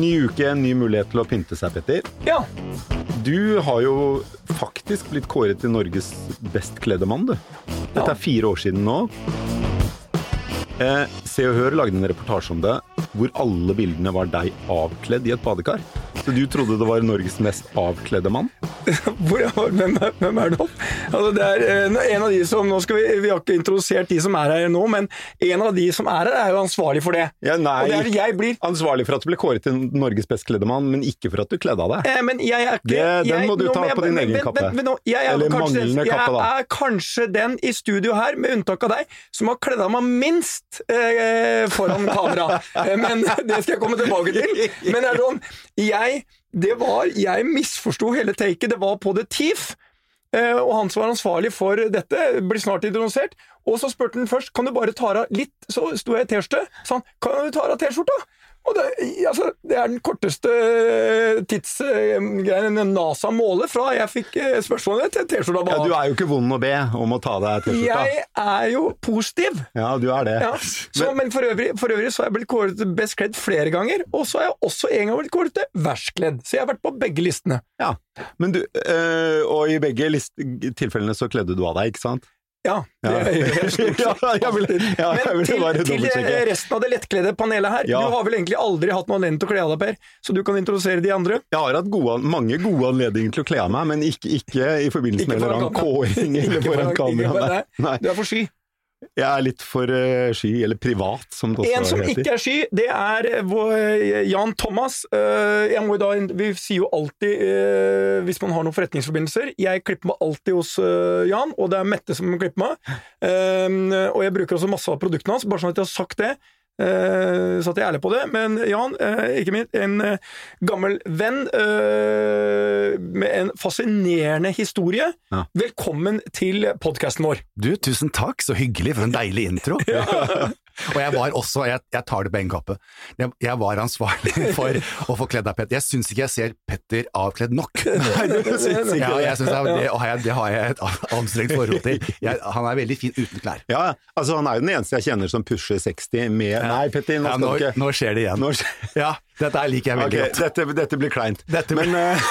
Ny uke, ny mulighet til å pynte seg, Petter. Ja. Du har jo faktisk blitt kåret til Norges best kledde mann, du. Dette er fire år siden nå. Eh, Se og Hør lagde en reportasje om det, hvor alle bildene var deg avkledd i et badekar. Så du trodde det var Norges mest avkledde mann? Hvor, hvem, er, hvem er det nå? Altså, det er eh, en av de som, nå skal vi, vi har ikke introdusert de som er her nå, men en av de som er her, er jo ansvarlig for det. Ja, nei. Og det er jeg blir. Ansvarlig for at du ble kåret til Norges best kledde mann, men ikke for at du kledde av deg. Eh, men jeg er ikke Det- den jeg, må du ta nå, på din men- egen men- kappe. men- nå, jeg er Eller kanskje, manglende jeg kappe, da. Jeg er kanskje den i studio her, med unntak av deg, som har kledd av meg minst eh, foran kamera. Eh, men det skal jeg komme tilbake til. Men det er sånn, jeg, det var, jeg misforsto hele taket. Det var på The Thief. Eh, og han som var ansvarlig for dette, blir snart introdusert. Og så spurte han først kan du bare ta av litt Så sto jeg i T-skjorte. sa han kan du ta av T-skjorta. Det, altså, det er den korteste tidsgreien NASA måler fra jeg fikk eh, spørsmålet til T-skjorta Ja, du er jo ikke vond å be om å ta deg T-skjorta. jeg er jo positiv. Ja, du er det. Ja. Så, men for øvrig, for øvrig så har jeg blitt kåret til best kledd flere ganger, og så har jeg også en gang blitt kåret til verst kledd. Så jeg har vært på begge listene. Ja, men du, øh, og i begge list tilfellene så kledde du av deg, ikke sant? Ja, det Ja. gjør jeg stort sett Ja, jeg vil- ja, jeg Men til, til resten av det lettkledde panelet her, Ja. du har vel egentlig aldri hatt noen anledning til å kle av deg, Per, så du kan introdusere de andre? Jeg har hatt gode, mange gode anledninger til å kle av meg, men ikke, ikke i forbindelse Ikke med en eller annen kåring eller foran foran- kamera. ikke- Nei. nei. Nei. Du er for sky. Jeg er litt for uh, sky, eller privat, som det også En som heter. ikke er sky, det er uh, Jan Thomas. Uh, Jeg må da, vi sier jo alltid, hvis man har noen forretningsforbindelser Jeg klipper meg alltid hos Jan, og det er Mette som klipper meg. Og jeg bruker også masse av produktene hans, bare sånn at jeg har sagt det. Eh, Så at jeg er ærlig på det. Men Jan, uh, ikke minst en uh, gammel venn eh, med en fascinerende historie. Ja. Velkommen til podkasten vår. Du, tusen takk, så hyggelig for en deilig intro. og jeg var også, jeg, jeg tar det på egen kappe, jeg, jeg var ansvarlig for å få kledd av Petter. Jeg syns ikke jeg ser Petter avkledd nok. Nei, du syns ikke Ja, jeg synes det, det, har jeg, det har jeg et anstrengt forhold til. Jeg, han er veldig fin uten klær. Ja, altså han er jo den eneste jeg kjenner som pusher 60 med Nei, Petter, nå Ja, skal nå, du ikke nå skjer det igjen. nå... Ja, dette liker jeg veldig okay, godt. dette, dette blir kleint. Dette blir- Men uh...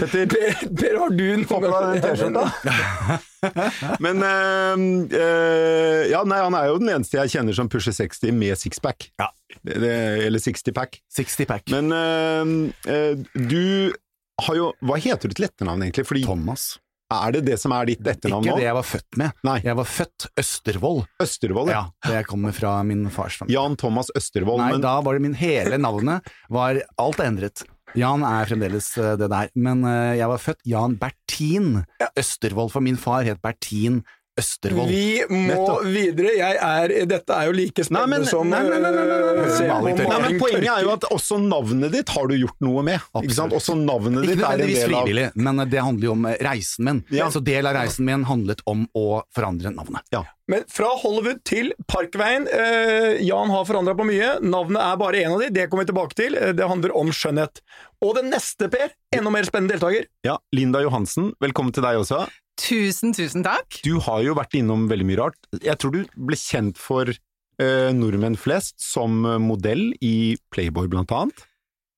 Petter, Per, per har du en T-skjorta. Men øh, øh, Ja, nei, han er jo den eneste jeg kjenner som pusher 60 med sixpack. Ja. Eller 60-pack. 60-pack. Men øh, du har jo Hva heter du til etternavn, egentlig? Fordi Thomas. Er det det som er ditt etternavn nå? Ikke det jeg var født med. Nei. Jeg var født Østervold. Østervold? Ja, det kommer fra min fars familie. Jan Thomas Østervold. Nei, men da var det min hele navnet var Alt endret. Jan er fremdeles eh, det der, men eh, jeg var født Jan Bertin Østervold, for min far het Bertin Østervold. Vi må Nettopp. videre. Jeg er, dette er jo like Nei, spennende men, som nei, nei, nei, nei, nei, nei. Nei, men Poenget er jo at også navnet ditt har du gjort noe med. Ikke sant? Absolutt. Også navnet Ikke ditt er en del av frivillig, men det handler jo om eh, reisen min. Ja. Så del av reisen min handlet om å forandre navnet. Ja. Men fra Hollywood til Parkveien. Eh, Jan har forandra på mye. Navnet er bare én av de, det kommer vi tilbake til. Eh, Det handler om skjønnhet. Og den neste, Per, enda mer spennende deltaker. ja, Linda Johansen, velkommen til deg også. Tusen, tusen takk. Du har jo vært innom veldig mye rart. Jeg tror du ble kjent for eh, nordmenn flest som modell i Playboy, blant annet.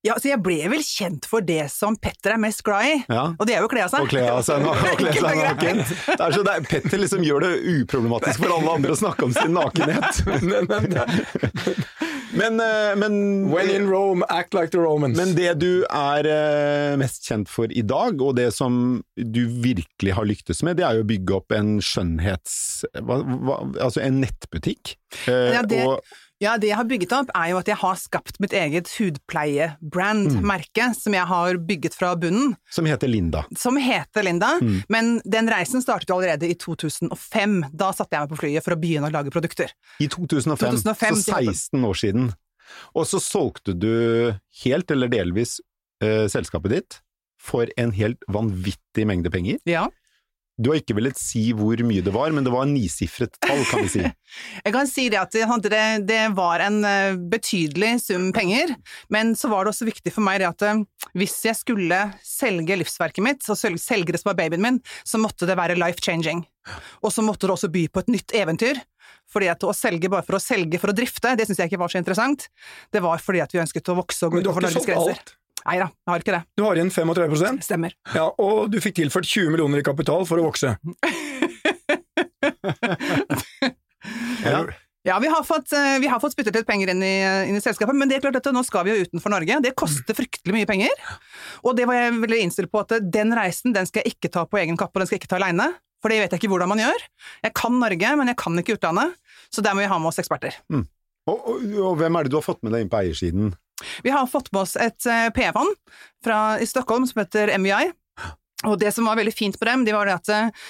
Ja, så jeg ble vel kjent for det som Petter er mest glad i, Ja. og det er jo å kle av seg. Å kle av seg, og å kle seg naken. Det er så det er, Petter liksom gjør det uproblematisk for alle andre å snakke om sin nakenhet. Men, men, Men, eh, when in Rome, act like the Romans. Men det du er eh, mest kjent for i dag, og det som du virkelig har lyktes med, det er jo å bygge opp en skjønnhets... Hva, hva, altså en nettbutikk. Eh, Ja, det- og, Ja, det jeg har bygget opp, er jo at jeg har skapt mitt eget hudpleiebrand, mm. merke, som jeg har bygget fra bunnen, som heter Linda. som heter Linda. Men den reisen startet jo allerede i 2005. Da satte jeg meg på flyet for å begynne å lage produkter. I 2005, 2005, så 16 år siden. Og så solgte du helt eller delvis eh, selskapet ditt for en helt vanvittig mengde penger. Ja. Du har ikke villet si hvor mye det var, men det var en nisifret tall, kan vi si. Jeg kan si det at det, det var en eh, betydelig sum penger, men så var det også viktig for meg det at eh, hvis jeg skulle selge livsverket mitt, og selge det som var babyen min, så måtte det være life changing. Og så måtte det også by på et nytt eventyr, Fordi at å selge bare for å selge for å drifte, det syns jeg ikke var så interessant. Det var fordi at vi ønsket å vokse og gå utenfor Norges grenser. alt. Nei da, jeg har ikke det. Du har igjen 35% Stemmer. ja, og du fikk tilført 20 millioner i kapital for å vokse. Ja. Ja, vi har fått, eh, vi har fått spyttet litt penger inn i, inn i selskapet, men det er klart at nå skal vi jo utenfor Norge. Det koster fryktelig mye penger. Og det var jeg veldig innstilt på at den reisen den skal jeg ikke ta på egen kappe, og den skal jeg ikke ta aleine. For det vet jeg ikke hvordan man gjør. Jeg kan Norge, men jeg kan ikke utlandet. Så der må vi ha med oss eksperter. Og, og, og hvem er det du har fått med deg inn på eiersiden? Vi har fått med oss et eh, PE-fond i Stockholm som heter MVI. Og det som var veldig fint på dem, det var det at eh,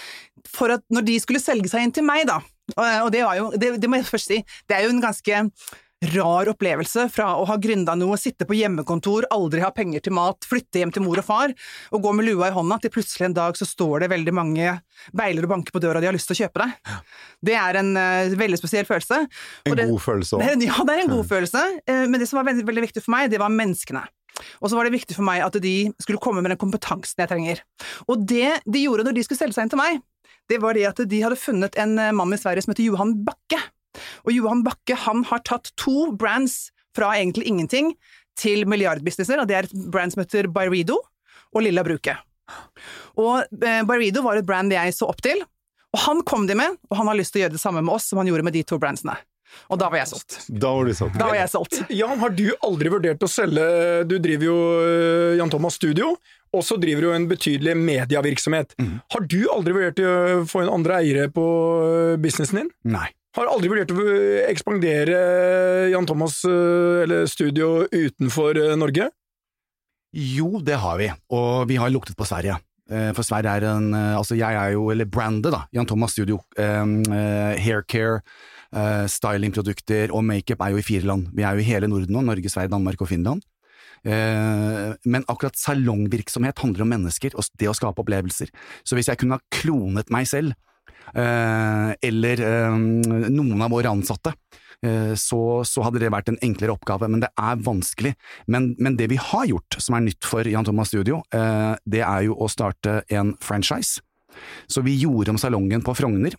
for at når de skulle selge seg inn til meg, da, og, og det jo, det, det må jeg først si, det er jo en ganske rar opplevelse fra å ha gründa noe, sitte på hjemmekontor, aldri ha penger til mat, flytte hjem til mor og far, og gå med lua i hånda til plutselig en dag så står det veldig mange beiler og banker på døra, de har lyst til å kjøpe deg. Det er en uh, veldig spesiell følelse. En det- god følelse òg. ja, det er en god følelse, Uh, men det som var veldig, veldig viktig for meg, det var menneskene. Og så var det viktig for meg at de skulle komme med den kompetansen jeg trenger. Og det de gjorde når de skulle selge seg inn til meg, det var det at de hadde funnet en eh, mann i Sverige som heter Johan Bakke. Og Johan Bakke han har tatt to brands fra egentlig ingenting til milliardbusinesser, og det er et brand som heter Byredo og Lilla Bruket. Og eh, Byredo var et brand jeg så opp til, og han kom de med, og han har lyst til å gjøre det samme med oss som han gjorde med de to brandsene. Og da var jeg solgt. Da var du solgt. Da var jeg solgt. Jan, har du aldri vurdert å selge Du driver jo øh, Jan Thomas Studio, og så driver du en betydelig medievirksomhet. Har du aldri vurdert å få inn andre eiere på øh, businessen din? Nei. Har aldri vurdert å ekspandere Jan Thomas øh, eller studio utenfor øh, Norge? Jo, det har vi, og vi har luktet på Sverige. Eh, For Sverige er en eh, Altså, jeg er jo, eller brandet, da, Jan Thomas Studio, Um, eh, haircare, uh, stylingprodukter og makeup er jo i fire land. Vi er jo i hele Norden nå, Norge, Sverige, Danmark og Finland. Uh, Men akkurat salongvirksomhet handler om mennesker og det å skape opplevelser. Så hvis jeg kunne ha klonet meg selv, eh, eller eh, noen av våre ansatte, eh, så, så hadde det vært en enklere oppgave, men det er vanskelig. Men, men det vi har gjort, som er nytt for Jan Thomas Studio, eh, det er jo å starte en franchise. Så vi gjorde om salongen på Frogner,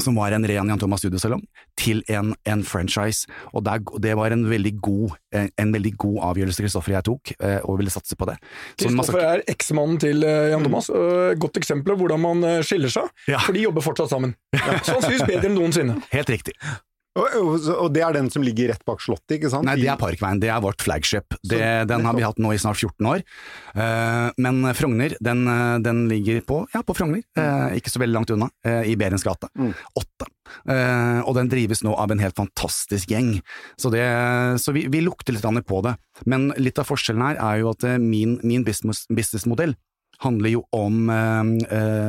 som var en ren Jan Thomas Studio-salong, til en, en franchise. Og der, det var en veldig god, en, en veldig god avgjørelse Kristoffer og jeg tok, eh, og ville satse på det. Kristoffer er eksmannen til øh, Jan Thomas. Godt eksempel på hvordan man skiller seg, Ja. for de jobber fortsatt sammen. Sannsynligvis bedre enn noensinne. Helt riktig. Og, og, det er den som ligger rett bak Slottet, ikke sant? Nei, det er Parkveien. Det er vårt flagship. Det, den har vi hatt nå i snart 14 år. Uh, men Frogner, den, eh, den ligger på, ja, på Frogner, uh, ikke så veldig langt unna, uh, i Berens gate. Åtte. Eh, og den drives nå av en helt fantastisk gjeng. Så, det, så vi, vi lukter litt på det. Men litt av forskjellen her er jo at min, min, businessmodell business, businessmodell handler jo om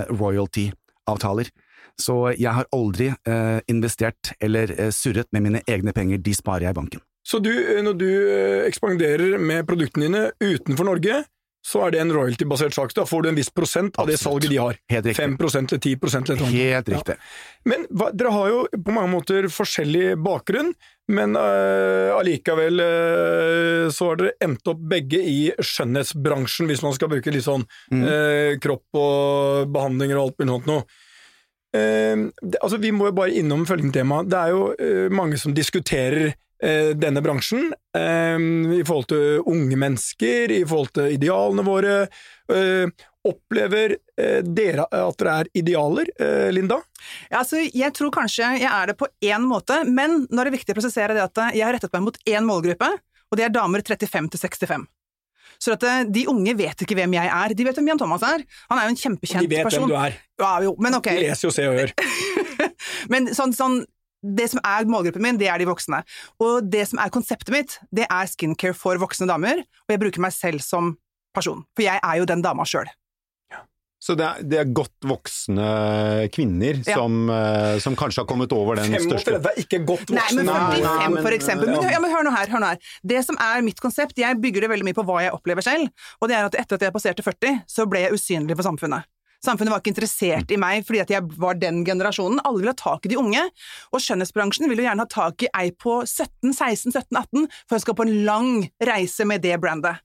royalty-avtaler. Så jeg har aldri eh, investert eller eh, surret med mine egne penger, de sparer jeg i banken. Så du, øh, når du øh, ekspanderer med produktene dine utenfor Norge, så er det en royalty-basert sak. Da får du en viss prosent av det salget de har. Helt riktig. 5% eller 10% eller noe. Helt riktig. Men hva, dere har jo på mange måter forskjellig bakgrunn, men uh, allikevel uh, så har dere endt opp begge i skjønnhetsbransjen, hvis man skal bruke litt sånn øh, kropp og behandlinger og alt mulig sånt noe. Eh, det, altså, vi må jo bare innom følgende tema. Det er jo øh, mange som diskuterer øh, denne bransjen øh, i forhold til unge mennesker, i forhold til idealene våre. Øh, opplever dere at dere er idealer, Linda? Ja, altså, jeg tror kanskje jeg er det på én måte, men nå er det viktig å presisere det at jeg har rettet meg mot én målgruppe, og det er damer 35 til 65. Så at eh, de unge vet ikke hvem jeg er. De vet hvem Jan Thomas er. Han er jo en kjempekjent person. De vet person. hvem du er. Ja, jo, men ok. De leser jo Se og Hør. Men sånn, sånn det som er målgruppen min, det er de voksne. Og det som er konseptet mitt, det er skincare for voksne damer, og jeg bruker meg selv som person. For jeg er jo den dama sjøl. Så det er, det er godt voksne kvinner Ja. som, eh, som kanskje har kommet over den 35 største er ikke godt Nei, men voksne. Nei, nei, men- for eksempel. Men, ja. ja, men hør nå her, hør nå her. Det som er mitt konsept, jeg bygger det veldig mye på hva jeg opplever selv, og det er at etter at jeg passerte 40, så ble jeg usynlig for samfunnet. Samfunnet var ikke interessert i meg fordi at jeg var den generasjonen. Alle ville ha tak i de unge. Og skjønnhetsbransjen vil jo gjerne ha tak i ei på 17, 16, 17, 18 for å skal på en lang reise med det brandet.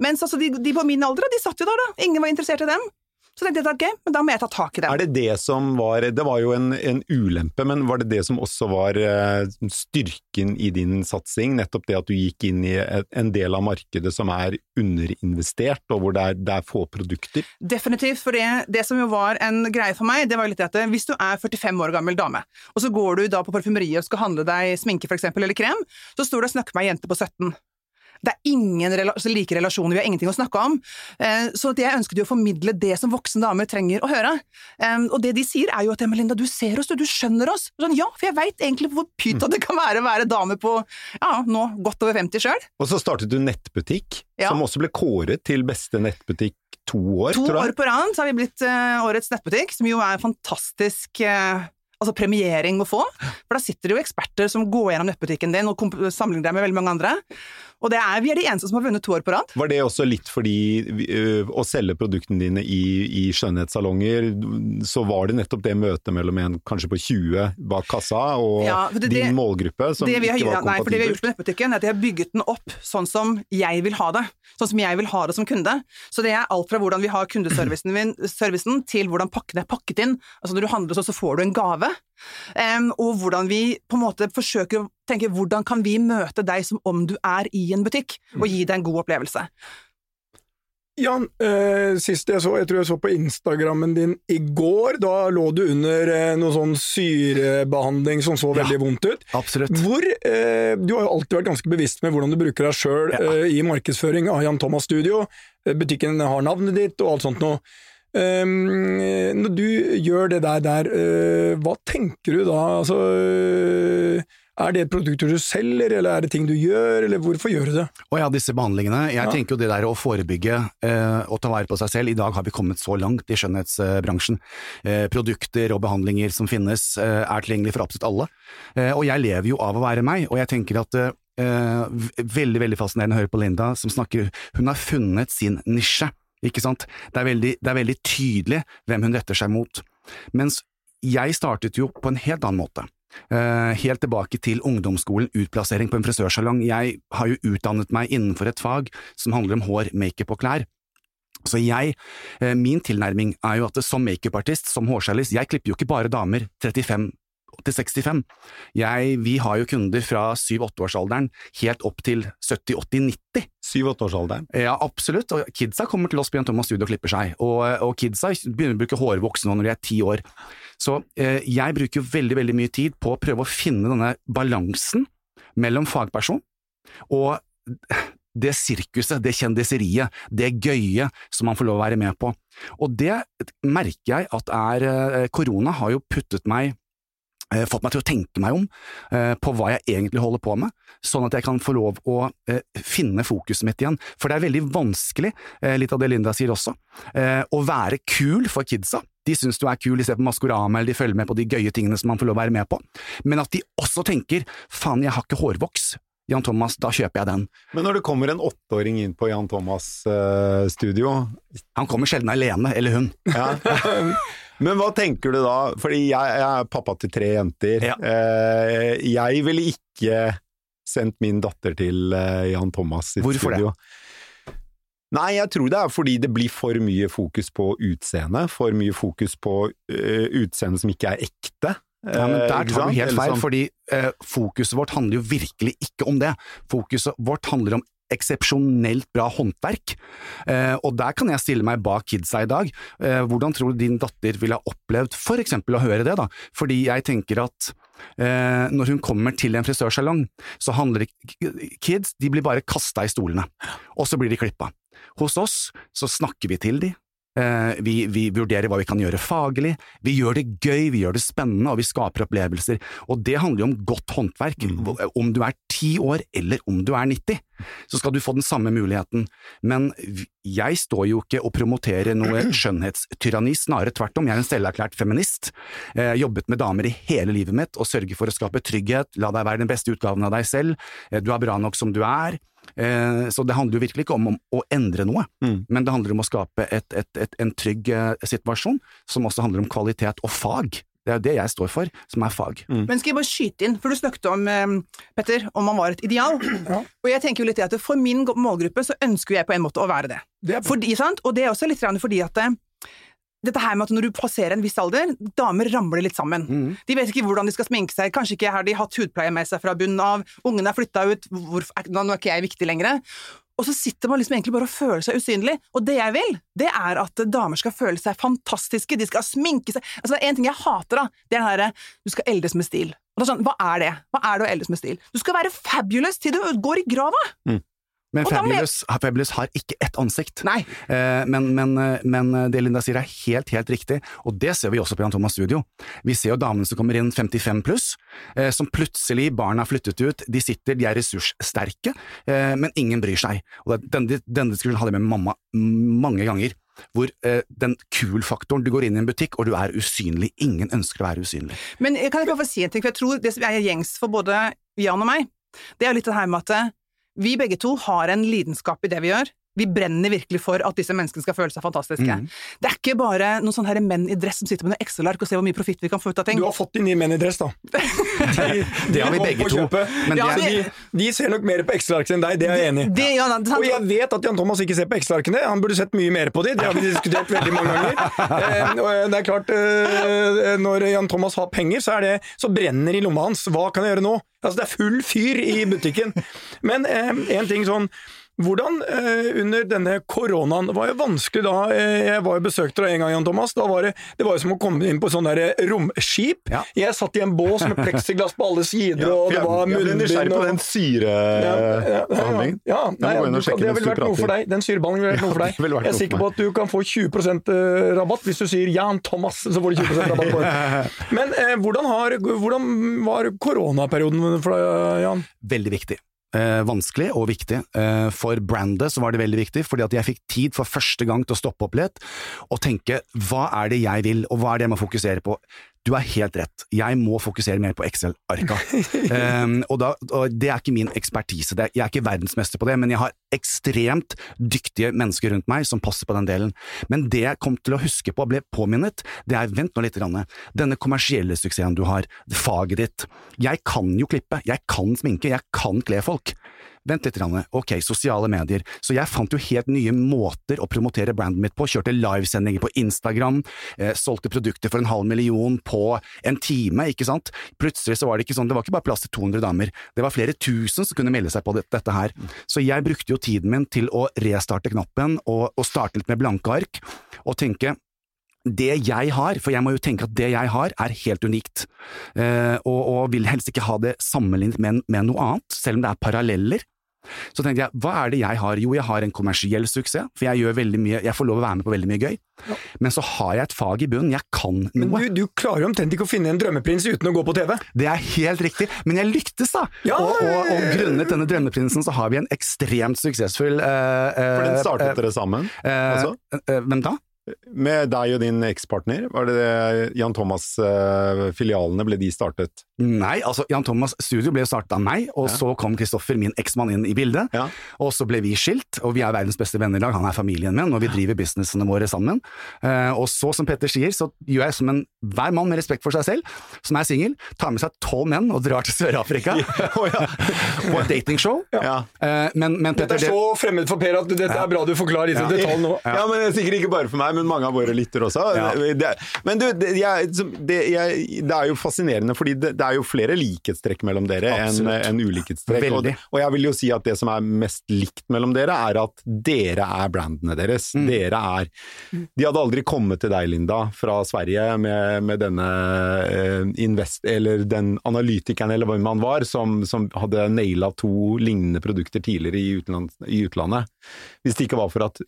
Mens altså de, de på min alder, de satt jo der, da. Ingen var interessert i dem. Så tenkte jeg at ok, men da må jeg ta tak i det. Er det det som var Det var jo en, en ulempe, men var det det som også var eh, styrken i din satsing? Nettopp det at du gikk inn i en del av markedet som er underinvestert, og hvor det er, det er få produkter? Definitivt, for det, det som jo var en greie for meg, det var jo litt at hvis du er 45 år gammel dame, og så går du da på parfymeriet og skal handle deg sminke for eksempel, eller krem, så står du og snakker med ei jente på 17. Det er ingen rela altså, like relasjoner, vi har ingenting å snakke om. Eh, så jeg ønsket jo å formidle det som voksne damer trenger å høre. Og det de sier er jo at Melinda, du ser oss, du, du skjønner oss. Sånn, ja, for jeg veit egentlig hvor pyta det kan være å være dame på ja, nå godt over 50 sjøl. Og så startet du nettbutikk, Ja. som også ble kåret til beste nettbutikk to år, To tror år på rad så har vi blitt eh, årets nettbutikk, som jo er fantastisk eh, altså premiering å få. For da sitter det jo eksperter som går gjennom nettbutikken din og sammenligner deg med veldig mange andre. Og det er, vi er de eneste som har vunnet to år på rad. Var det også litt fordi ø, å selge produktene dine i, i skjønnhetssalonger, så var det nettopp det møtet mellom en kanskje på 20 bak kassa og Ja, det- din målgruppe som det vi har, ikke var kompatibel? nei, for det vi har gjort med nettbutikken, er at jeg har bygget den opp sånn som jeg vil ha det. Sånn som jeg vil ha det som kunde. Så det er alt fra hvordan vi har kundeservicen min- servicen, til hvordan pakken er pakket inn. Altså når du handler så, så får du en gave. Em, og hvordan vi på en måte forsøker å tenke hvordan kan vi møte deg som om du er i en butikk, og gi deg en god opplevelse. Jan, eh, sist jeg så, jeg tror jeg så på Instagrammen din i går, da lå du under eh, noe sånn syrebehandling som så Ja. veldig vondt ut. Absolutt. Hvor, eh, du har jo alltid vært ganske bevisst med hvordan du bruker deg sjøl Ja. eh, i markedsføring av Jan Thomas Studio. Eh, Butikken har navnet ditt og alt sånt noe. Um, eh, når du gjør det der, der eh, hva tenker du da? Altså, eh, er det produkter du selger, eller er det ting du gjør, eller hvorfor gjør du det? Og ja, disse behandlingene. Jeg Ja. tenker jo det der å forebygge eh, og ta vare på seg selv. I dag har vi kommet så langt i skjønnhetsbransjen. Eh, produkter og behandlinger som finnes eh, er tilgjengelig for absolutt alle. Eh, og jeg lever jo av å være meg, og jeg tenker at Veldig veldig fascinerende å høre på Linda som snakker Hun har funnet sin nisje, ikke sant. Det er veldig, det er veldig tydelig hvem hun retter seg mot. Mens jeg startet jo på en helt annen måte. Uh, helt tilbake til ungdomsskolen, utplassering på en frisørsalong. Jeg har jo utdannet meg innenfor et fag som handler om hår, makeup og klær. Så jeg, uh, min tilnærming er jo at som makeupartist, som hårstylist, jeg klipper jo ikke bare damer 35 til 65. Jeg, vi har jo kunder fra 7-8-årsalderen helt opp til 70-80-90. Syv-åtteårsalderen. Ja, absolutt. Og kidsa kommer til oss på Jan Thomas Studio og klipper seg. Og, og kidsa begynner å bruke hårvoks nå når de er ti år. Så eh, jeg bruker jo veldig, veldig mye tid på å prøve å finne denne balansen mellom fagperson og det sirkuset, det kjendiseriet, det gøye som man får lov å være med på. Og det merker jeg at er eh, Korona har jo puttet meg fått meg til å tenke meg om eh, på hva jeg egentlig holder på med, sånn at jeg kan få lov å eh, finne fokuset mitt igjen. For det er veldig vanskelig, eh, litt av det Linda sier også, eh, å være kul for kidsa. De syns du er kul, de ser på Maskorama eller de følger med på de gøye tingene som man får lov å være med på, men at de også tenker faen, jeg har ikke hårvoks. Jan Thomas, da kjøper jeg den. Men når det kommer en åtteåring inn på Jan Thomas eh, studio Han kommer sjelden alene, eller hun. ja. Men hva tenker du da? Fordi jeg, jeg er pappa til tre jenter. Ja. Uh, jeg ville ikke sendt min datter til uh, Jan Thomas sitt Hvorfor det? Nei, jeg tror det er fordi det blir for mye fokus på utseende, for mye fokus på uh, utseende som ikke er ekte. Ja, men Eh, Der tar du helt feil, sånn- fordi eh, fokuset vårt handler jo virkelig ikke om det. Fokuset vårt handler om eksepsjonelt bra håndverk, eh, og der kan jeg stille meg bak kidsa i dag. Eh, hvordan tror du din datter ville ha opplevd for eksempel å høre det, da? Fordi jeg tenker at eh, når hun kommer til en frisørsalong, så handler det Kids de blir bare kasta i stolene, og så blir de klippa. Hos oss så snakker vi til de, vi, vi vurderer hva vi kan gjøre faglig, vi gjør det gøy, vi gjør det spennende, og vi skaper opplevelser. Og det handler jo om godt håndverk. Om du er ti år eller om du er 90, så skal du få den samme muligheten. Men jeg står jo ikke og promoterer noe skjønnhetstyranni, snarere tvert om. Jeg er en selverklært feminist. Eh, jobbet med damer i hele livet mitt og sørger for å skape trygghet, la deg være den beste utgaven av deg selv, eh, du er bra nok som du er. Eh, Så det handler jo virkelig ikke om, om å endre noe, Mm. men det handler om å skape et, et, et, en trygg eh, situasjon, som også handler om kvalitet og fag. Det er jo det jeg står for, som er fag. Men skal jeg bare skyte inn, for du snakket om, eh, Petter, om man var et ideal. Ja. Og jeg tenker jo litt det at for min målgruppe så ønsker jeg på en måte å være det. Det er Fordi, sant? Og det er også litt fordi at dette her med at når du passerer en viss alder, damer ramler litt sammen. Mm. De vet ikke hvordan de skal sminke seg, kanskje ikke har de hatt hudpleie med seg fra bunnen av, ungene er flytta ut, hvorfor, er- nå er ikke jeg viktig lenger. Og så sitter man liksom egentlig bare og føler seg usynlig. Og det jeg vil, det er at damer skal føle seg fantastiske, de skal sminke seg Altså, det er en ting jeg hater, da, det er den herre du skal eldes med stil. Og det er sånn, hva er det? Hva er det å eldes med stil? Du skal være fabulous til du går i grava! Men Fabulous, Fabulous har ikke ett ansikt. Nei. Eh, men, men, eh, men det Linda sier er helt, helt riktig, og det ser vi også på Jan Thomas Studio. Vi ser jo damene som kommer inn 55 pluss, eh, som plutselig, barna har flyttet ut, de sitter, de er ressurssterke, eh, men ingen bryr seg. Og denne, denne diskusjonen hadde jeg med mamma mange ganger. Hvor eh, den kul-faktoren, du går inn i en butikk og du er usynlig, ingen ønsker å være usynlig. Men kan jeg bare få si en ting, for jeg tror det som er gjengs for både Jan og meg, det er jo litt det her med at eh, vi begge to har en lidenskap i det vi gjør. Vi brenner virkelig for at disse menneskene skal føle seg fantastiske. Mm. Det er ikke bare noen sånne her menn i dress som sitter med noen Excel-ark og ser hvor mye profitt vi kan få ut av ting. Du har fått de nye menn i dress, da. De, Det har vi begge to, men Ja, de, er, de, de ser nok mer på Excel-arkene enn deg, det er jeg enig i. Ja, Og jeg vet at Jan Thomas ikke ser på Excel-arkene, han burde sett mye mer på de, det har vi diskutert veldig mange ganger. Eh, det er klart, eh, når Jan Thomas har penger, så, er det, så brenner i lomma hans. Hva kan jeg gjøre nå? Altså, det er full fyr i butikken. Men eh, en ting sånn hvordan eh, under denne koronaen Det var jo vanskelig da eh, Jeg var jo besøkte deg en gang, Jan Thomas. Da var det, det var jo som å komme inn på sånn der eh, romskip. Ja. Jeg satt i en bås med pleksiglass på alle sider, Ja, og det var var jeg ble nysgjerrig på den ja, ja, ja, syrebehandlingen. ja, nei, du det ville vært noe for deg. Den syrebehandlingen ville vært noe for deg. Jeg er sikker på at du kan få 20% rabatt hvis du sier Jan Thomas, så får du 20% rabatt på det. Men eh, hvordan, har, hvordan var koronaperioden for deg, Jan? veldig viktig. Eh, vanskelig og viktig. Eh, for brandet så var det veldig viktig, fordi at jeg fikk tid for første gang til å stoppe opp litt og tenke hva er det jeg vil, og hva er det jeg må fokusere på. Du er helt rett, jeg må fokusere mer på Excel-arka. um, og, og det er ikke min ekspertise, det jeg er ikke verdensmester på det, men jeg har ekstremt dyktige mennesker rundt meg som passer på den delen. Men det jeg kom til å huske på og ble påminnet, det er vent nå litt, Ranne. denne kommersielle suksessen du har, faget ditt. Jeg kan jo klippe, jeg kan sminke, jeg kan kle folk. Vent litt, Ranne. ok, sosiale medier. Så jeg fant jo helt nye måter å promotere brandet mitt på. Kjørte livesendinger på Instagram, eh, solgte produkter for en halv million på en time, ikke sant. Plutselig så var det ikke sånn, det var ikke bare plass til 200 damer, det var flere tusen som kunne melde seg på det, dette her. Så jeg brukte jo tiden min til å restarte knappen og, og starte litt med blanke ark, og tenke det jeg har, for jeg må jo tenke at det jeg har er helt unikt, eh, og, og vil helst ikke ha det sammenlignet med, med noe annet, selv om det er paralleller. Så tenkte jeg, hva er det jeg har? Jo, jeg har en kommersiell suksess, for jeg gjør veldig mye, jeg får lov å være med på veldig mye gøy. Men så har jeg et fag i bunnen, jeg kan Men du, du klarer jo omtrent ikke å finne en drømmeprins uten å gå på TV. Det er helt riktig, men jeg lyktes da! Ja, og, og, og ja, ja. grunnet denne drømmeprinsen så har vi en ekstremt suksessfull eh, For den eh, startet eh, dere sammen? Uh, altså? eh, Hvem da? Med deg og din ekspartner? Var det det Jan Thomas-filialene ble de startet? Nei, altså Jan Thomas Studio ble startet av meg, og Ja. så kom Kristoffer, min eksmann, inn i bildet. Ja. Og så ble vi skilt, og vi er verdens beste venner i dag, han er familien min, og vi driver businessene våre sammen. Eh, og så, som Petter sier, så gjør jeg som en hver mann med respekt for seg selv, som er singel, tar med seg tolv menn og drar til Sør-Afrika på et datingshow. Ja. Eh, men, Petter, Dette er så fremmed for Per at dette er bra du forklarer disse detaljene nå. Ja. men det er sikkert ikke bare for meg, men mange av våre lytter også. Ja. Det, men du, det, jeg, det, jeg, det er jo fascinerende, fordi det, det er jo flere likhetstrekk mellom dere enn en, ulikhetstrekk. Og, og jeg vil jo si at det som er mest likt mellom dere, er at dere er brandene deres. Mm. Dere er De hadde aldri kommet til deg, Linda, fra Sverige med, med denne eh, invest... Eller den analytikeren, eller hvem han var, som, som hadde naila to lignende produkter tidligere i, utland, i utlandet. Hvis det ikke var for at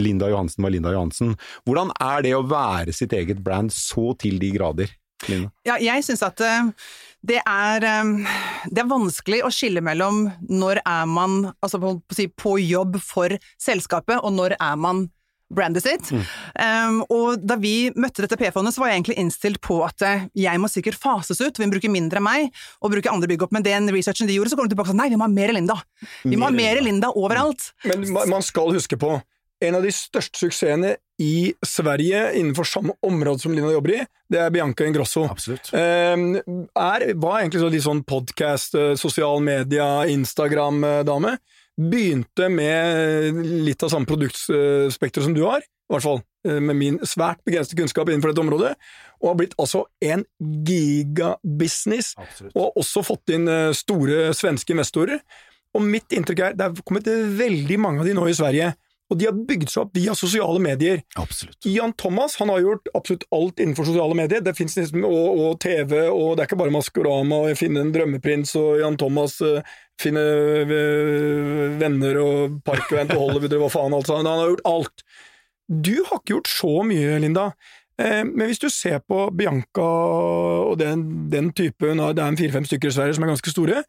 Linda Johansen var Linda Johansen. Hvordan er det å være sitt eget brand så til de grader, Linda? Ja, jeg syns at eh, det er, eh, det er vanskelig å skille mellom når er man altså på, på, jobb for selskapet, og når er man brandet sitt. Um, og da vi møtte dette P-fondet, så var jeg egentlig innstilt på at eh, jeg må sikkert fases ut, vi må bruke mindre meg, og bruke andre bygg opp. Men den researchen de gjorde, så kom de tilbake og sa nei, vi må ha mer Linda. Vi må ha Mer mer Linda overalt. Men man skal huske på en av de største suksessene i Sverige innenfor samme område som Lina jobber i, det er Bianca Ingrosso. Absolutt. Um, er, var egentlig så litt sånn podkast, sosial media, Instagram-dame. Begynte med litt av samme produktspekter som du har, i hvert fall. eh, med min svært begrensede kunnskap innenfor dette området, og har blitt altså en gigabusiness. Absolutt. Og har også fått inn eh, store svenske investorer. Og mitt inntrykk er det er kommet veldig mange av de nå i Sverige, og de har bygd seg opp via sosiale medier. Absolutt. Jan Thomas han har gjort absolutt alt innenfor sosiale medier. Det fins liksom, og, og TV, og det er ikke bare Maskorama og Finne en drømmeprins og Jan Thomas uh, finne uh, venner og Parkvent og Hollywood og hva faen alt. Han har gjort alt. Du har ikke gjort så mye, Linda. Eh, men hvis du ser på Bianca og den, den type, nå er det er en fire-fem stykker i Sverige som er ganske store,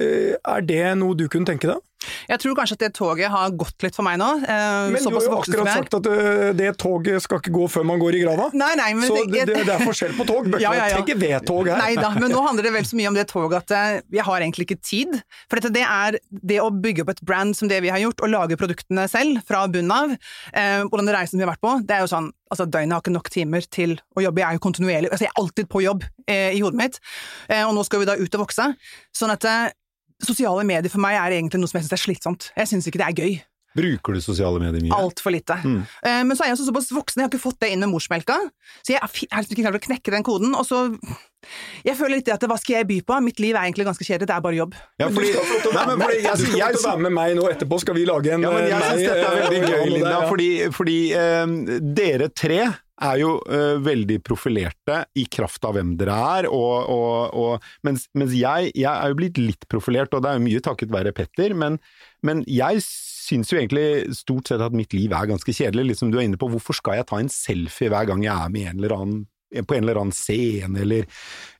eh, er det noe du kunne tenke deg? Jeg tror kanskje at det toget har gått litt for meg nå. eh, Men du har jo akkurat sagt at øh, det toget skal ikke gå før man går i grava. Nei, nei, men Så det- det, det, er forskjell på tog. Bør Ja, ja, ja. tenker V-tog her. Nei da, men nå handler det vel så mye om det toget at eh, jeg har egentlig ikke tid. For dette, det er det å bygge opp et brand som det vi har gjort, og lage produktene selv fra bunnen av, eh, og den reisen vi har vært på, det er jo sånn Altså, døgnet har ikke nok timer til å jobbe. Jeg er jo kontinuerlig Altså, jeg er alltid på jobb eh, i hodet mitt, eh, og nå skal vi da ut og vokse. Sånn at eh, sosiale medier for meg er egentlig noe som jeg syns er slitsomt. Jeg syns ikke det er gøy. Bruker du sosiale medier mye? Altfor lite. Mm. Uh, men så er jeg også såpass voksen, jeg har ikke fått det inn med morsmelka, så jeg er liksom ikke klar til å knekke den koden. Og så Jeg føler litt det at hva skal jeg by på? Mitt liv er egentlig ganske kjedelig, det er bare jobb. Ja, fordi, nei, men fordi jeg, Du skal jeg, være med meg nå etterpå, skal vi lage en Ja, men jeg eh, syns dette er veldig gøy, Linda, ja. fordi, fordi eh, dere tre er jo eh, veldig profilerte i kraft av hvem dere er, og, og, og, mens, mens jeg, jeg er jo blitt litt profilert, og det er jo mye takket være Petter, men, men jeg syns jo egentlig stort sett at mitt liv er ganske kjedelig, liksom du er inne på, hvorfor skal jeg ta en selfie hver gang jeg er med en eller annen på en eller annen scene eller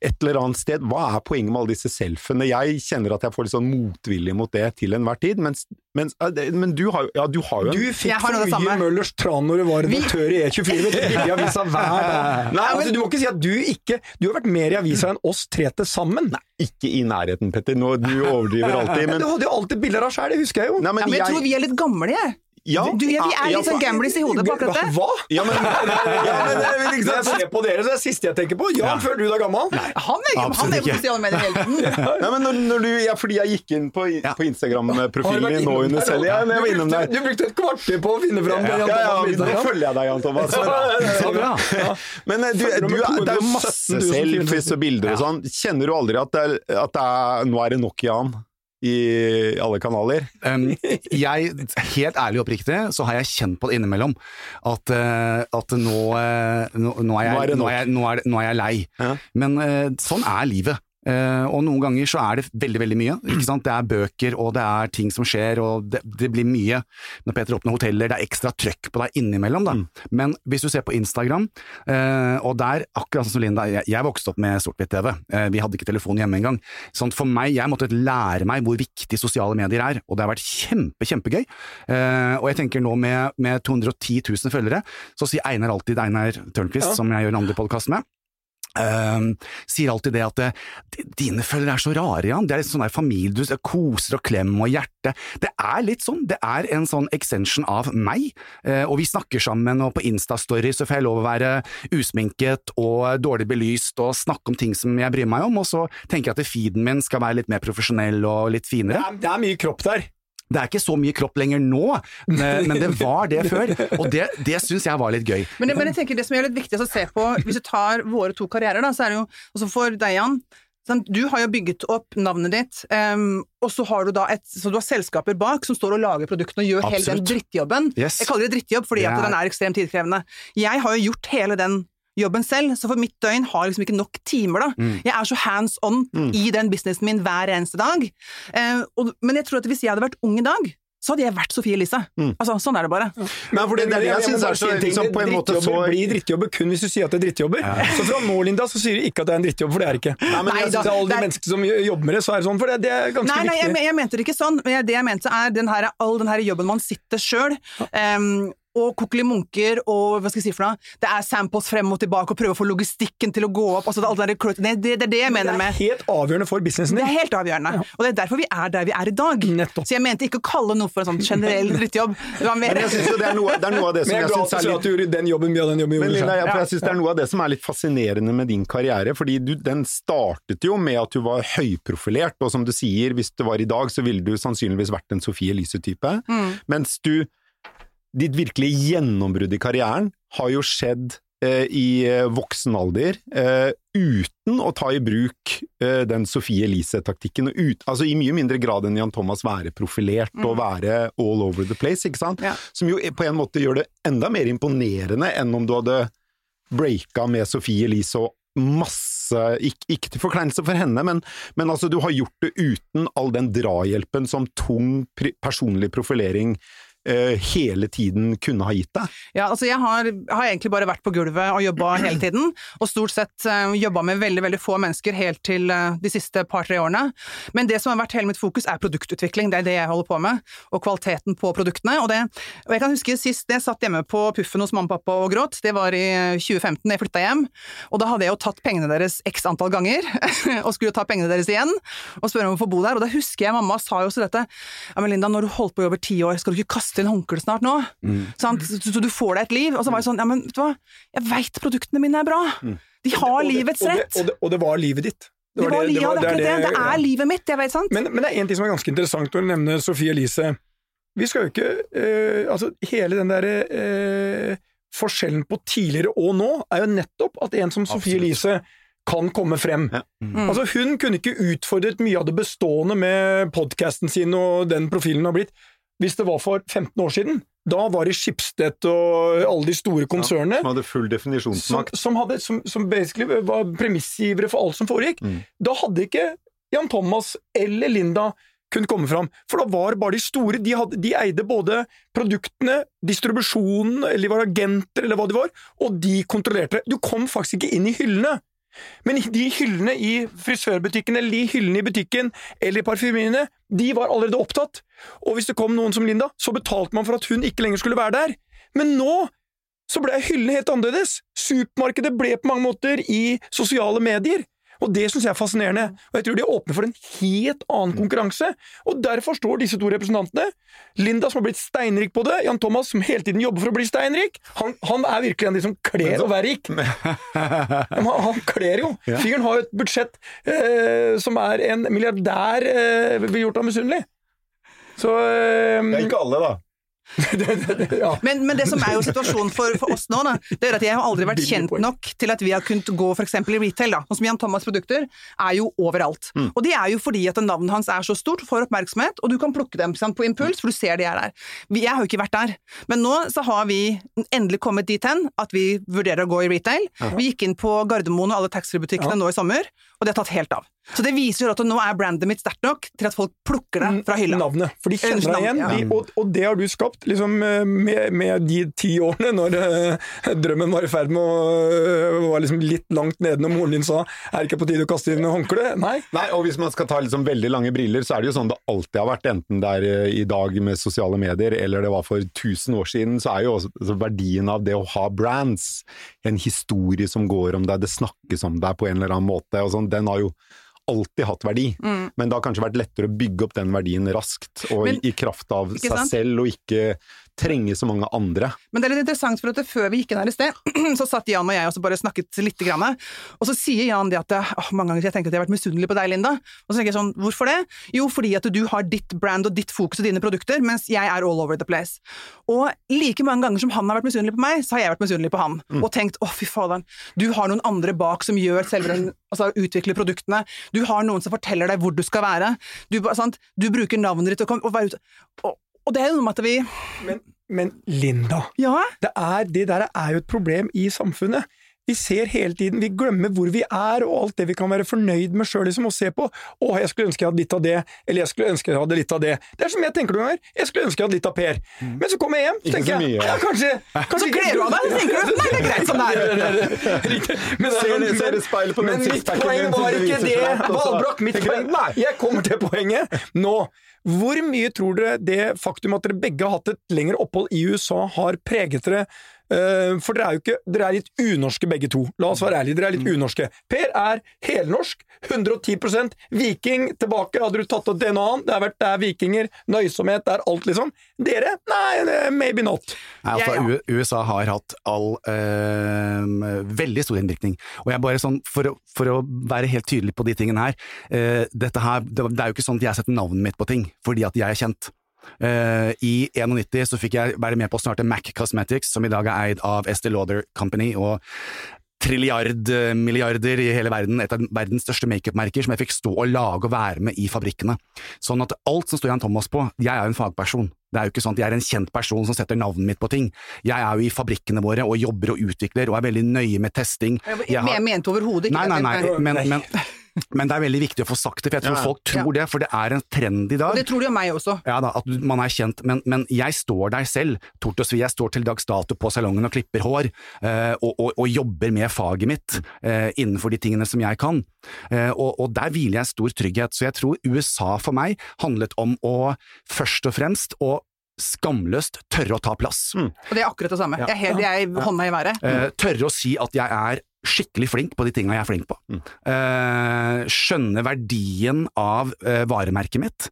et eller annet sted. Hva er poenget med alle disse selfiene? Jeg kjenner at jeg får litt sånn motvilje mot det til enhver tid, mens, mens, men du har, ja, du har jo en Du fikk for mye samme. Møllers tran når du var redaktør i E24. Vet du, i avisa hver dag. Nei, altså, du må ikke si at du ikke Du har vært mer i avisa enn oss tre til sammen. Nei, Ikke i nærheten, Petter. Nå, du overdriver alltid, men Du hadde jo alltid bilder av sjæl, det husker jeg jo. Nei, Ja, men men jeg jeg, tror vi er litt gamle, jeg. Ja, Du, ja, vi er ja, litt sånn gamblers i hodet på akkurat det. Hva? Ja, men, ja, men det er vel ikke se jeg ser på dere, så er det siste jeg tenker på. Jan, føler du deg gammel? Han er, han er på sosiale medier hele tiden. Nei, men når, når du, ja, fordi jeg gikk inn på, Ja. på Instagram-profilen din nå under selv. Ja, jeg var innom du, der. brukte, du brukte et kvarter på å finne fram det. Ja, Jan ja, Thomas nå følger jeg deg, Jan Thomas. Så bra. Men eh, du, du det er jo masse selfies og bilder og sånn. Kjenner du aldri at, det er, at det er, nå er det nok Jan i alle kanaler? Um, jeg, helt ærlig og oppriktig, så har jeg kjent på det innimellom at, eh, at nå, eh, nå, nå, er jeg, nå, er jeg, nå, er, lei. Ja. Men eh, sånn er livet. Eh, og noen ganger så er det veldig veldig mye. Ikke sant? Det er bøker, og det er ting som skjer, og det, det blir mye. Når Peter åpner hoteller, det er ekstra trøkk på deg innimellom. Da. Men hvis du ser på Instagram, uh, og der, akkurat som Linda, jeg, jeg vokste opp med sort-hvitt-TV. Uh, vi hadde ikke telefon hjemme engang. Sånn for meg, jeg måtte lære meg hvor viktig sosiale medier er, og det har vært kjempe, kjempegøy. Og jeg tenker nå med, med 210 000 følgere, så sier Einar alltid, Einar Tørnquist, Ja. som jeg gjør en andre podkast med, Ehm, sier alltid det at eh, dine følgere er så rare, Jan. Det er litt sånn der familie, du koser og klemmer og hjerte. Det er litt sånn, det er en sånn extension av meg. Uh, og vi snakker sammen, og på Instastory så får jeg lov å være usminket og dårlig belyst og snakke om ting som jeg bryr meg om, og så tenker jeg at feeden min skal være litt mer profesjonell og litt Det finere. er, det er mye kropp der. Det er ikke så mye kropp lenger nå, men det var det før, og det, det syns jeg var litt gøy. Men, men jeg tenker det som er litt viktig å se på, hvis du tar våre to karrierer, da, så er det jo også for deg, Jan. Du har jo bygget opp navnet ditt, um, og så har du da et, så du har selskaper bak som står og lager produktene og gjør hele den drittjobben. Yes. Jeg kaller det drittjobb fordi yeah. at den er ekstremt tidkrevende. Jeg har jo gjort hele den jobben selv, så for mitt døgn har liksom ikke nok timer, da. Mm. Jeg er så hands on i den businessen min hver eneste dag. Eh, og, men jeg tror at hvis jeg hadde vært ung i dag, så hadde jeg vært Sofie Elise. Altså, sånn er det bare. Men fordi det er det jeg synes er så en ting. liksom, på en måte så blir drittjobber kun hvis du sier at det er drittjobber. Så fra nå, Linda, så sier du ikke at det er en drittjobb, for det er det ikke. Nei, men Nei jeg da, synes- Til alle de det er- menneskene som jobber med det, så er det sånn, for det, det er ganske Nei, nei, jeg, viktig. jeg mente det ikke sånn. Men det jeg mente er den her, all den her jobben man sitter sjøl, og kokkeli munker og hva skal jeg si for noe, det er samples frem og tilbake og prøve å få logistikken til å gå opp. Altså, det, er det, det, det er det jeg det er helt avgjørende for businessen det er helt avgjørende. Og det er derfor vi er der vi er i dag. Nettopp. Så jeg mente ikke å kalle noe for en sånn generell drittjobb. Det var mer Men jeg synes det er noe, det er noe av det som jeg jeg syns er at litt du gjorde den jobben mye av den jobben Men Linda, selv. jeg synes det er noe av det som er litt fascinerende med din karriere, fordi du, den startet jo med at du var høyprofilert, og som du sier, hvis det var i dag, så ville du sannsynligvis vært en Sofie Elise-type, Mm. mens du ditt virkelige gjennombrudd i karrieren har jo skjedd eh, i eh, voksen alder, eh, uten å ta i bruk eh, den Sophie Elise-taktikken, altså i mye mindre grad enn Jan Thomas være profilert og være all over the place, ikke sant? Ja. Som jo på en måte gjør det enda mer imponerende enn om du hadde breaka med Sophie Elise og masse Ikke, ikke til forkleinelse for henne, men, men altså, du har gjort det uten all den drahjelpen som tung personlig profilering hele tiden kunne ha gitt deg. Ja, altså jeg har, har egentlig bare vært på gulvet og jobba hele tiden, og stort sett uh, jobba med veldig, veldig få mennesker helt til eh, de siste par-tre årene. Men det som har vært hele mitt fokus er produktutvikling, det er det jeg holder på med, og kvaliteten på produktene. Og, det, og jeg kan huske sist jeg satt hjemme på puffen hos mamma og pappa og gråt, det var i 2015, jeg flytta hjem, og da hadde jeg jo tatt pengene deres x antall ganger, og skulle ta pengene deres igjen, og spørre om å få bo der, og da husker jeg mamma sa jo også dette, ja men Linda, når du holdt på i over ti år, skal du ikke kaste inn håndkle snart nå? Sant? Så, så du får deg et liv. Og så var jeg sånn, ja men vet du hva, jeg veit produktene mine er bra. De har det- livets og det- rett. Og det, og det var livet ditt. Det var, li- ja, det er akkurat det. Det er livet mitt, jeg vet, sant? Men, men det er en ting som er ganske interessant å nevne, Sofie Sophie Elise. Vi skal jo ikke eh, Altså, hele den derre eh, Forskjellen på tidligere og nå er jo nettopp at en som Sophie Elise kan komme frem. Ja. Mm. Altså, hun kunne ikke utfordret mye av det bestående med podkasten sin og den profilen hun har blitt, hvis det var for 15 år siden. Da var det Schibsted og alle de store konsernene Som hadde full definisjonsmakt. som, hadde, som, som basically var premissgivere for alt som foregikk. Mm. Da hadde ikke Jan Thomas eller Linda kunnet komme fram, for da var bare de store. De, hadde, de eide både produktene, distribusjonen, eller de var agenter, eller hva de var, og de kontrollerte det. Du kom faktisk ikke inn i hyllene. Men de hyllene i frisørbutikken, eller de hyllene i butikken, eller i parfymeriene, de var allerede opptatt. Og hvis det kom noen som Linda, så betalte man for at hun ikke lenger skulle være der. Men nå så ble hyllene helt annerledes. Supermarkedet ble på mange måter i sosiale medier. Og det syns jeg er fascinerende, og jeg tror de åpner for en helt annen konkurranse. Og derfor står disse to representantene, Linda som har blitt steinrik på det, Jan Thomas som hele tiden jobber for å bli steinrik, han, han er virkelig en av de som kler å være rik. Han, han kler jo. Fyren har jo et budsjett eh, som er en milliardær eh, gjort ham misunnelig. Så eh, Det er ikke alle, da. ja. Men, men det som er jo situasjonen for, for oss nå, da, det er at jeg har aldri vært kjent nok til at vi har kunnet gå f.eks. i retail. da, Sånn som Jan Thomas' produkter er jo overalt. Mm. Og det er jo fordi at navnet hans er så stort, får oppmerksomhet, og du kan plukke dem sant, på impuls, for du ser de er der. Vi, jeg har jo ikke vært der. Men nå så har vi endelig kommet dit hen at vi vurderer å gå i retail. Vi gikk inn på Gardermoen og alle taxfree-butikkene Ja. nå i sommer, og det har tatt helt av. Så det viser jo at nå er brandet mitt sterkt nok til at folk plukker det fra hylla. Navnet. For de kjenner deg igjen, de, og, og det har du skapt liksom, eh, med, med de ti årene, når uh, drømmen var i ferd med å uh, var liksom litt langt nede når moren din sa 'er det ikke på tide å kaste inn håndkle'? Nei. Nei, og hvis man skal ta liksom veldig lange briller, så er det jo sånn det alltid har vært, enten det er i dag med sosiale medier, eller det var for 1000 år siden, så er jo også altså, verdien av det å ha brands, en historie som går om deg, det snakkes om deg på en eller annen måte, og sånn, den har jo alltid hatt verdi, Mm. men det har kanskje vært lettere å bygge opp den verdien raskt, og Men- i, i kraft av seg sant? selv, og ikke trenge så mange andre. Men det er litt interessant, for at før vi gikk inn her i sted, så satt Jan og jeg og bare snakket litt. Grann, og så sier Jan det at åh, mange ganger jeg tenker at jeg har vært misunnelig på deg, Linda. Og så tenker jeg sånn, hvorfor det? Jo, fordi at du har ditt brand og ditt fokus og dine produkter, mens jeg er all over the place. Og like mange ganger som han har vært misunnelig på meg, så har jeg vært misunnelig på han. Og tenkt å, fy faderen, du har noen andre bak som gjør selve altså utvikler produktene. Du har noen som forteller deg hvor du skal være. Du, sant? du bruker navnet ditt og, og. Og, og det er jo noe med at vi Men, men Linda, Ja, det, er, det der er jo et problem i samfunnet. Vi ser hele tiden, vi glemmer hvor vi er og alt det vi kan være fornøyd med sjøl liksom, og se på. 'Å, jeg skulle ønske jeg hadde litt av det', eller 'jeg skulle ønske jeg hadde litt av det'. Det er som jeg tenker noen ganger. Jeg skulle ønske jeg hadde litt av Per. Men så kommer jeg hjem, så Ikke tenker så jeg ja, kanskje, kanskje Så kler du av deg, så tenker du nei, det er greit som det er. Men det er sånn- den Men mitt poeng var ikke det, frem, Valbrokk. Mitt poeng nei. Jeg kommer til poenget nå. Hvor mye tror dere det faktum at dere begge har hatt et lengre opphold i USA, har preget dere? Eh, For dere er jo ikke Dere er litt unorske begge to. La oss være ærlige, dere er litt unorske. Per er helnorsk, 110% viking tilbake. Hadde du tatt opp DNA-en, det har vært det er vikinger, nøysomhet, det er alt, liksom. Dere? Nei, maybe not. Nei, altså, Ja, ja. USA har hatt all øh, veldig stor innvirkning. Og jeg bare sånn, for, å- for å være helt tydelig på de tingene her, øh, dette her det, det er jo ikke sånn at jeg setter navnet mitt på ting fordi at jeg er kjent. Eh, I 91 så fikk jeg være med på å starte Mac Cosmetics, som i dag er eid av Estée Lauder Company, og trilliard eh, i hele verden, et av verdens største makeupmerker, som jeg fikk stå og lage og være med i fabrikkene. Sånn at alt som står Jan Thomas på, jeg er jo en fagperson. Det er jo ikke sånn at jeg er en kjent person som setter navnet mitt på ting. Jeg er jo i fabrikkene våre og jobber og utvikler og er veldig nøye med testing. Jeg, Jeg har- mente overhodet ikke Nei, nei, nei, men, men, men det er veldig viktig å få sagt det, for jeg tror Ja. folk tror det, for det er en trend i dag. Og det tror de om meg også. Ja da, at man er kjent, men, men jeg står der selv, tort og svi, jeg står til dags dato på salongen og klipper hår, eh, og, og, og jobber med faget mitt eh, innenfor de tingene som jeg kan. Eh, og, og der hviler jeg stor trygghet, så jeg tror USA for meg handlet om å først og fremst å skamløst tørre å ta plass. Og det er akkurat det samme. Jeg er helt, jeg hånda i været. Eh, tørre å si at jeg er skikkelig flink på de tinga jeg er flink på. Eh, skjønne verdien av eh, varemerket mitt,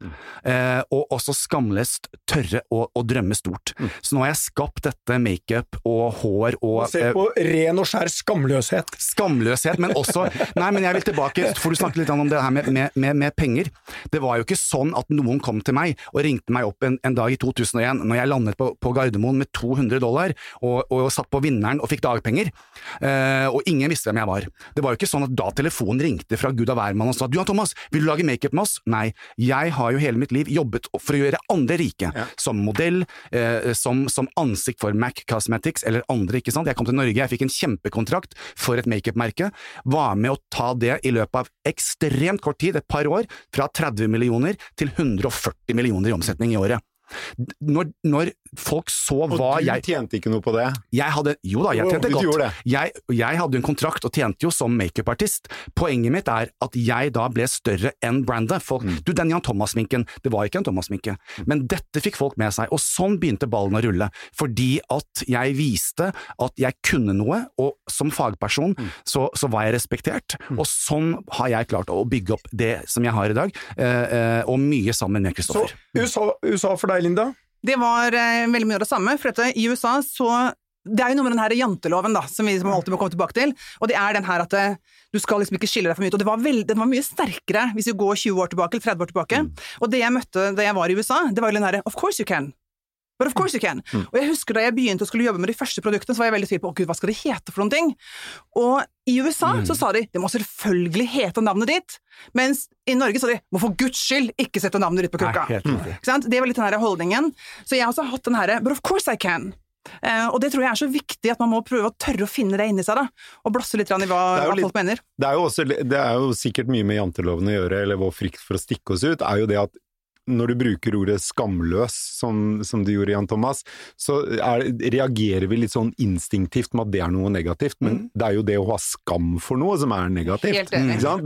eh, og også skamløst tørre å, å drømme stort. Så nå har jeg skapt dette makeup og hår og Se eh, på ren og skjær skamløshet. Skamløshet, men også Nei, men jeg vil tilbake, for du snakket litt om det her med, med, med, med penger. Det var jo ikke sånn at noen kom til meg og ringte meg opp en, en dag i 2001, når jeg landet på, på Gardermoen med 200 dollar og, og satt på vinneren og fikk dagpenger, eh, og ingen visste hvem jeg var. Det var jo ikke sånn at da telefonen ringte fra Gud av hvermann og sa du Jan Thomas, vil du lage makeup med oss? Nei, jeg har jo hele mitt liv jobbet for å gjøre andre rike, som modell, eh, som, som ansikt for Mac Cosmetics eller andre, ikke sant. Jeg kom til Norge, jeg fikk en kjempekontrakt for et makeupmerke, var med å ta det i løpet av ekstremt kort tid, et par år, fra 30 millioner til 140 millioner i omsetning i året. Når, når folk så Og du jeg tjente ikke noe på det? jeg hadde, jo da, jeg tjente du godt. Jeg, jeg hadde en kontrakt og tjente jo som makeupartist. Poenget mitt er at jeg da ble større enn brandet. Folk, Mm. Du, den Jan Thomas-sminken, det var ikke en Thomas-sminke, men dette fikk folk med seg, og sånn begynte ballen å rulle. Fordi at jeg viste at jeg kunne noe, og som fagperson Mm. så, så var jeg respektert, og sånn har jeg klart å bygge opp det som jeg har i dag, eh, eh, og mye sammen med Kristoffer. USA, USA for deg, Linda? Det var eh, veldig mye av det samme, for dette, i USA så det er jo noe med den her janteloven da, som vi som alltid må komme tilbake til, og det er den her at det, du skal liksom ikke skille deg for mye ut. Og det var, veld, den var mye sterkere hvis vi går 20 år tilbake, eller 30 år tilbake. Og det jeg møtte da jeg var i USA, det var jo den herre Of course you can. But of course you can. Og jeg husker da jeg begynte å skulle jobbe med de første produktene, så var jeg veldig tvil på å gud, hva skal det hete for noen ting. Og i USA så sa de det må selvfølgelig hete navnet ditt, mens i Norge sa de må for guds skyld ikke sette navnet ditt på krukka. Det var litt den her holdningen. Så jeg har også hatt den herre But of course I can. Uh, og det tror jeg er så viktig at man må prøve å tørre å finne det inni seg, da. Og blåse litt i hva, hva litt- folk mener. Det er, jo også, det er jo sikkert mye med janteloven å gjøre, eller vår frykt for å stikke oss ut, er jo det at når du bruker ordet skamløs, som, som du gjorde, Jan Thomas, så er, reagerer vi litt sånn instinktivt med at det er noe negativt, men det er jo det å ha skam for noe som er negativt.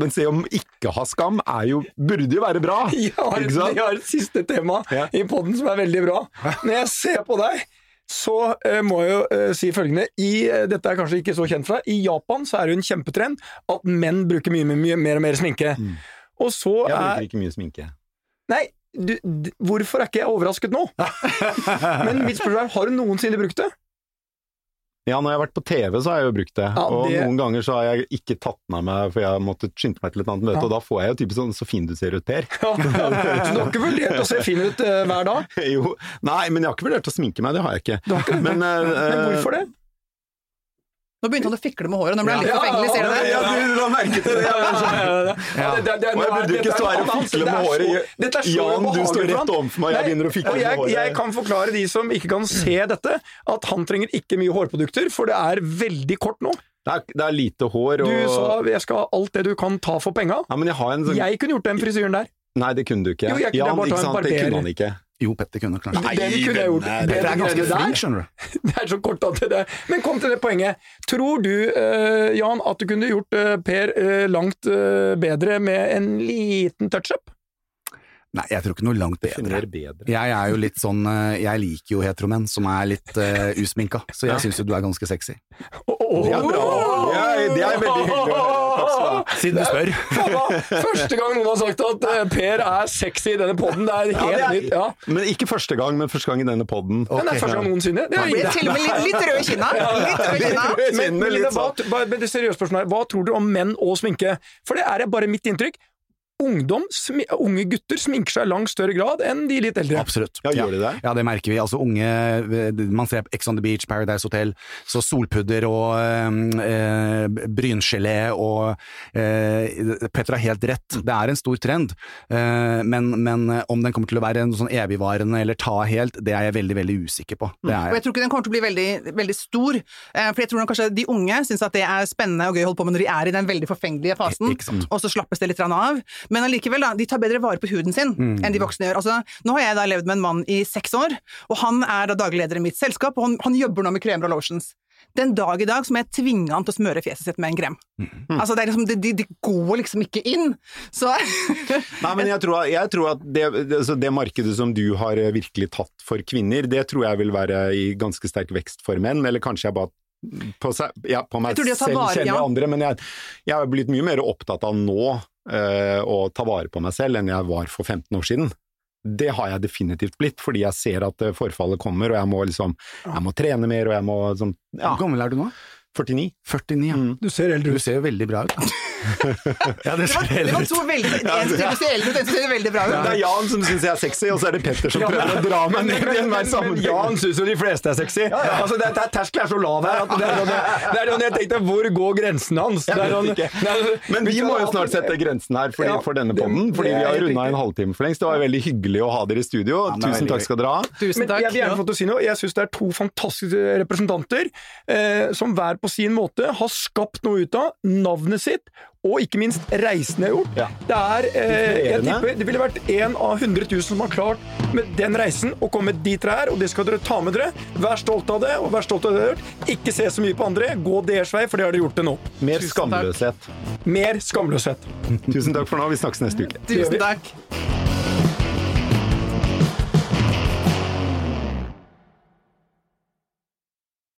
Men se om ikke ha skam er jo, burde jo være bra! Jeg har, jeg har et siste tema Ja. i podden som er veldig bra. Når jeg ser på deg, så eh, må jeg jo eh, si følgende I, eh, Dette er kanskje ikke så kjent for deg. I Japan så er det jo en kjempetrend at menn bruker mye, mye, mye mer og mer sminke. Og så Jeg er bruker ikke mye sminke. Nei, du, hvorfor er ikke jeg overrasket nå? Men mitt spørsmål er, har du noensinne brukt det? Ja, når jeg har vært på TV, så har jeg jo brukt det. Ja, Og noen ganger så har jeg ikke tatt den av meg, for jeg måtte skynde meg til et annet møte, og da får jeg jo typisk sånn 'så fin du ser ut', Per. Så du har ikke vurdert å se fin ut uh, hver dag? jo, nei, men jeg har ikke vurdert å sminke meg, det har jeg ikke. Har ikke? Men, uh, Men hvorfor det? Nå begynte han å fikle med håret, nå ble han litt Ja, forfengelig, ser du det? Ja, du la merke til det! Ja, men så- Ja, det- det- det- Og jeg burde ikke er stå her og fikle med håret. Er Jan, du står rett overfor meg, jeg begynner å fikle med håret. Jeg kan forklare de som ikke kan se dette, at han trenger ikke mye hårprodukter, for det er veldig kort nå. Det er, det er lite hår og Du sa jeg skal ha alt det du kan ta for penga. ja, jeg sånn Jeg kunne gjort den frisyren der. Nei, det kunne du ikke. Jo, jeg kunne Jan, bare ta ikke en sant? Det kunne han ikke. Jo, Petter kunne klart Nei, Den kunne jeg gjort. Det Petter er ganske flink, skjønner du. Det er så kort at det Men kom til det poenget. Tror du, eh, Jan, at du kunne gjort eh, Per eh, langt eh, bedre med en liten touch-up? Nei, jeg tror ikke noe langt bedre. Bedre. Jeg er jo litt sånn eh, Jeg liker jo heteromenn som er litt uh, usminka, så jeg syns jo du er ganske sexy. Det er bra. Det er- det er veldig hyggelig Siden du spør. Første gang noen har sagt at eh, Per er sexy i denne poden, det er Ja, helt det er- nytt. Ja. Men ikke første gang, men første gang i denne poden. Men det er første gang noensinne. Det er det er til og med litt, litt rød i kinna. Litt rød i kinna. Men, men men, men, det seriøse spørsmålet er, hva tror du om menn og sminke? For det er bare mitt inntrykk. Ungdom, smi, unge gutter sminker seg i langt større grad enn de litt eldre. Absolutt. Ja, gjør de det? Ja, det merker vi. Altså unge Man ser Ex on the Beach, Paradise Hotel, så solpudder og øh, bryngelé og øh, Petter har helt rett, det er en stor trend. Uh, men, men, om den kommer til å være en sånn evigvarende eller ta helt, det er jeg veldig, veldig usikker på. Det er Og jeg tror ikke den kommer til å bli veldig, veldig stor, eh, for jeg tror kanskje de unge syns at det er spennende og gøy å holde på med når de er i den veldig forfengelige fasen, Ikke sant. og så slappes det litt av. Men allikevel, da, de tar bedre vare på huden sin Mm. enn de voksne gjør. Altså, nå har jeg da levd med en mann i seks år, og han er da daglig leder i mitt selskap, og han, han jobber nå med kremer og lotions. Den dag i dag så må jeg tvinge han til å smøre fjeset sitt med en krem. Mm. Altså, det, er liksom, det, de, de går liksom ikke inn. Så Nei, men jeg tror, jeg tror at det, altså det markedet som du har eh, virkelig tatt for kvinner, det tror jeg vil være i ganske sterk vekst for menn, eller kanskje jeg bare på, seg, ja, på meg selv vare, kjenner ja. andre, men jeg, jeg har blitt mye mer opptatt av nå eh, å ta vare på meg selv enn jeg var for 15 år siden. Det har jeg definitivt blitt, fordi jeg ser at eh, forfallet kommer, og jeg må liksom jeg må trene mer, og jeg må sånn Ja, Hvor gammel er du nå? 49. 49, ja. Mm. Du ser eldre Du ser jo veldig bra ut. ja, det det var, det var to veldig En ser eldre ut, en ser veldig bra ut. Det er Jan som syns jeg er sexy, og så er det Petter som prøver å dra meg ned i enhver sammenheng. Jan syns jo de fleste er sexy. Altså, det, det er Terskelen er så lav her at det er sånn, det er sånn jeg tenkte Hvor går grensen hans? Jeg sånn, vet ikke. det Men vi må jo snart sette grensen her fordi, Ja, for denne podden, fordi vi har runda en halvtime for lengst. Det var veldig hyggelig å ha dere i studio. Tusen takk skal dere ha. Tusen Men jeg vil gjerne få til å si noe. Jeg syns det er to fantastiske representanter eh, som hver på sin måte har skapt noe ut av navnet sitt, og ikke minst reisen de har gjort. Ja. Det er eh, Jeg tipper det ville vært en av 100 000 som har klart med den reisen å komme dit dere er, og det skal dere ta med dere. Vær stolt av det, og vær stolt av det dere har gjort. Ikke se så mye på andre. Gå deres vei, for det har dere gjort til nå. Mer Tusen takk. skamløshet. Mer skamløshet. Tusen takk for nå. Vi snakkes neste uke. Tusen takk.